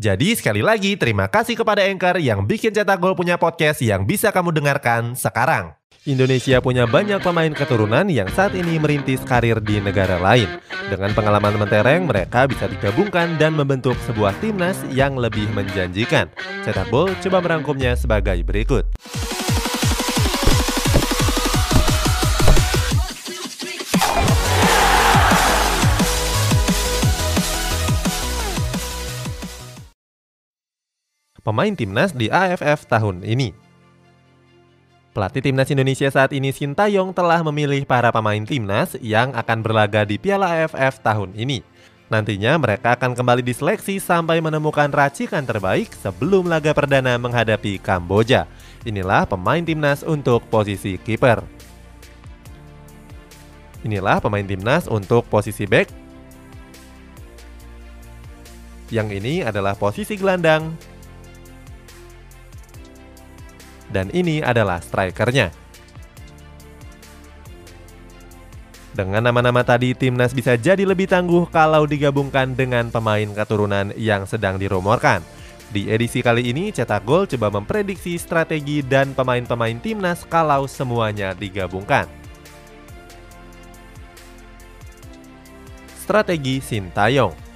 Jadi sekali lagi terima kasih kepada Anchor yang bikin Cetak Gol punya podcast yang bisa kamu dengarkan sekarang. Indonesia punya banyak pemain keturunan yang saat ini merintis karir di negara lain. Dengan pengalaman mentereng, mereka bisa digabungkan dan membentuk sebuah timnas yang lebih menjanjikan. Cetak Gol coba merangkumnya sebagai berikut. Pemain timnas di AFF tahun ini. Pelatih timnas Indonesia saat ini Sintayong telah memilih para pemain timnas yang akan berlaga di Piala AFF tahun ini. Nantinya mereka akan kembali diseleksi sampai menemukan racikan terbaik sebelum laga perdana menghadapi Kamboja. Inilah pemain timnas untuk posisi kiper. Inilah pemain timnas untuk posisi back. Yang ini adalah posisi gelandang dan ini adalah strikernya. Dengan nama-nama tadi, timnas bisa jadi lebih tangguh kalau digabungkan dengan pemain keturunan yang sedang dirumorkan. Di edisi kali ini, Cetak Gol coba memprediksi strategi dan pemain-pemain timnas kalau semuanya digabungkan. Strategi Sintayong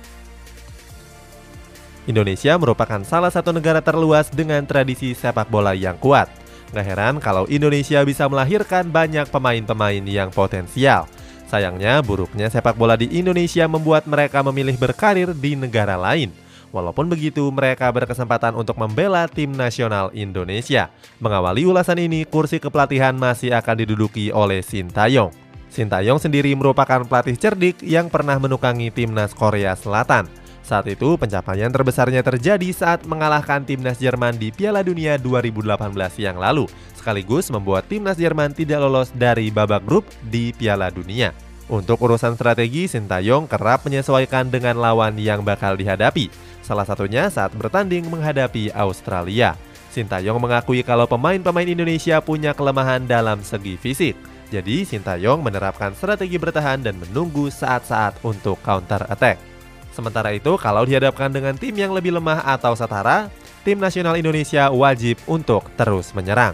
Indonesia merupakan salah satu negara terluas dengan tradisi sepak bola yang kuat. Gak heran kalau Indonesia bisa melahirkan banyak pemain-pemain yang potensial. Sayangnya, buruknya sepak bola di Indonesia membuat mereka memilih berkarir di negara lain. Walaupun begitu, mereka berkesempatan untuk membela tim nasional Indonesia. Mengawali ulasan ini, kursi kepelatihan masih akan diduduki oleh Sintayong. Sintayong sendiri merupakan pelatih cerdik yang pernah menukangi timnas Korea Selatan. Saat itu pencapaian terbesarnya terjadi saat mengalahkan timnas Jerman di Piala Dunia 2018 yang lalu, sekaligus membuat timnas Jerman tidak lolos dari babak grup di Piala Dunia. Untuk urusan strategi, Sintayong kerap menyesuaikan dengan lawan yang bakal dihadapi, salah satunya saat bertanding menghadapi Australia. Sintayong mengakui kalau pemain-pemain Indonesia punya kelemahan dalam segi fisik. Jadi Sintayong menerapkan strategi bertahan dan menunggu saat-saat untuk counter attack. Sementara itu, kalau dihadapkan dengan tim yang lebih lemah atau setara, tim nasional Indonesia wajib untuk terus menyerang.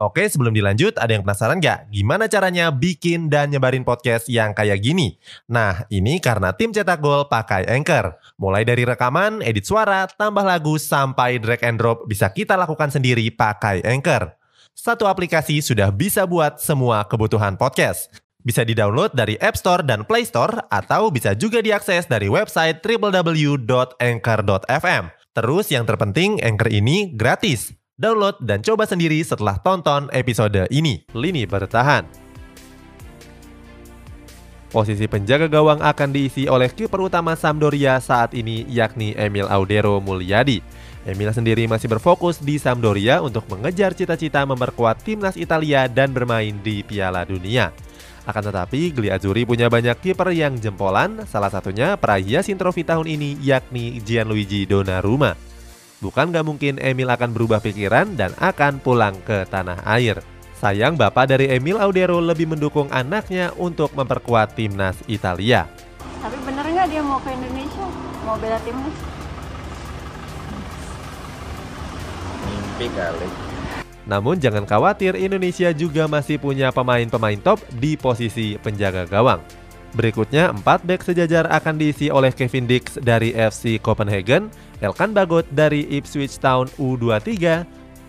Oke, sebelum dilanjut, ada yang penasaran nggak? Gimana caranya bikin dan nyebarin podcast yang kayak gini? Nah, ini karena tim Cetak Gol pakai Anchor. Mulai dari rekaman, edit suara, tambah lagu, sampai drag and drop bisa kita lakukan sendiri pakai Anchor satu aplikasi sudah bisa buat semua kebutuhan podcast. Bisa di-download dari App Store dan Play Store atau bisa juga diakses dari website www.anchor.fm. Terus yang terpenting, Anchor ini gratis. Download dan coba sendiri setelah tonton episode ini. Lini bertahan. Posisi penjaga gawang akan diisi oleh kiper utama Sampdoria saat ini yakni Emil Audero Mulyadi. Emil sendiri masih berfokus di Sampdoria untuk mengejar cita-cita memperkuat timnas Italia dan bermain di Piala Dunia. Akan tetapi, Gli Azzurri punya banyak kiper yang jempolan, salah satunya peraih Yasin tahun ini yakni Gianluigi Donnarumma. Bukan gak mungkin Emil akan berubah pikiran dan akan pulang ke tanah air. Sayang bapak dari Emil Audero lebih mendukung anaknya untuk memperkuat timnas Italia. Tapi bener nggak dia mau ke Indonesia? Mau bela timnas? Mimpi kali. Namun jangan khawatir, Indonesia juga masih punya pemain-pemain top di posisi penjaga gawang. Berikutnya, empat back sejajar akan diisi oleh Kevin Dix dari FC Copenhagen, Elkan Bagot dari Ipswich Town U23,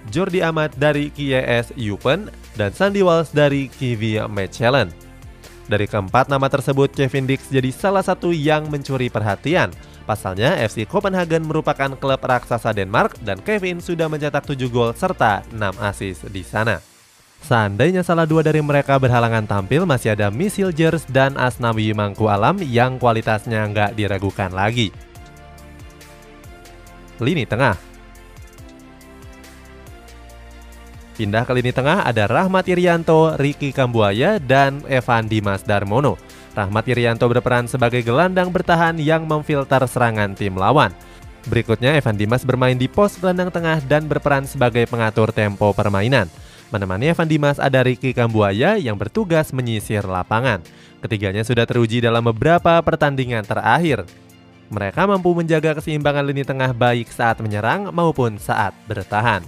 Jordi Amat dari KIS Eupen, dan Sandy Walsh dari KV Mechelen. Dari keempat nama tersebut, Kevin Dix jadi salah satu yang mencuri perhatian – Pasalnya, FC Copenhagen merupakan klub raksasa Denmark dan Kevin sudah mencetak 7 gol serta 6 assist di sana. Seandainya salah dua dari mereka berhalangan tampil, masih ada Misil Jers dan Asnawi Mangku Alam yang kualitasnya nggak diragukan lagi. Lini tengah Pindah ke lini tengah ada Rahmat Irianto, Ricky Kambuaya, dan Evan Dimas Darmono. Rahmat Irianto berperan sebagai gelandang bertahan yang memfilter serangan tim lawan. Berikutnya Evan Dimas bermain di pos gelandang tengah dan berperan sebagai pengatur tempo permainan. Menemani Evan Dimas ada Ricky Kambuaya yang bertugas menyisir lapangan. Ketiganya sudah teruji dalam beberapa pertandingan terakhir. Mereka mampu menjaga keseimbangan lini tengah baik saat menyerang maupun saat bertahan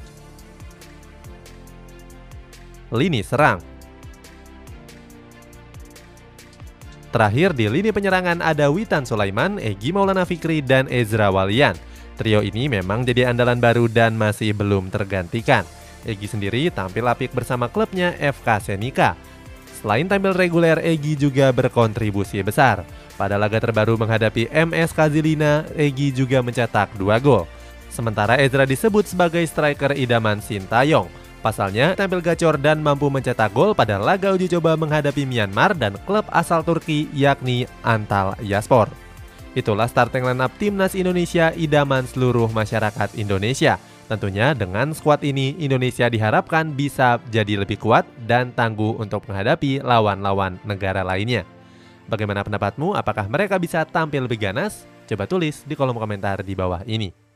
lini serang. Terakhir di lini penyerangan ada Witan Sulaiman, Egi Maulana Fikri, dan Ezra Walian. Trio ini memang jadi andalan baru dan masih belum tergantikan. Egi sendiri tampil apik bersama klubnya FK Senika. Selain tampil reguler, Egi juga berkontribusi besar. Pada laga terbaru menghadapi MS Kazilina, Egi juga mencetak dua gol. Sementara Ezra disebut sebagai striker idaman Sintayong. Pasalnya, tampil gacor dan mampu mencetak gol pada laga uji coba menghadapi Myanmar dan klub asal Turki yakni Antal Yaspor. Itulah starting lineup timnas Indonesia idaman seluruh masyarakat Indonesia. Tentunya dengan skuad ini Indonesia diharapkan bisa jadi lebih kuat dan tangguh untuk menghadapi lawan-lawan negara lainnya. Bagaimana pendapatmu? Apakah mereka bisa tampil lebih ganas? Coba tulis di kolom komentar di bawah ini.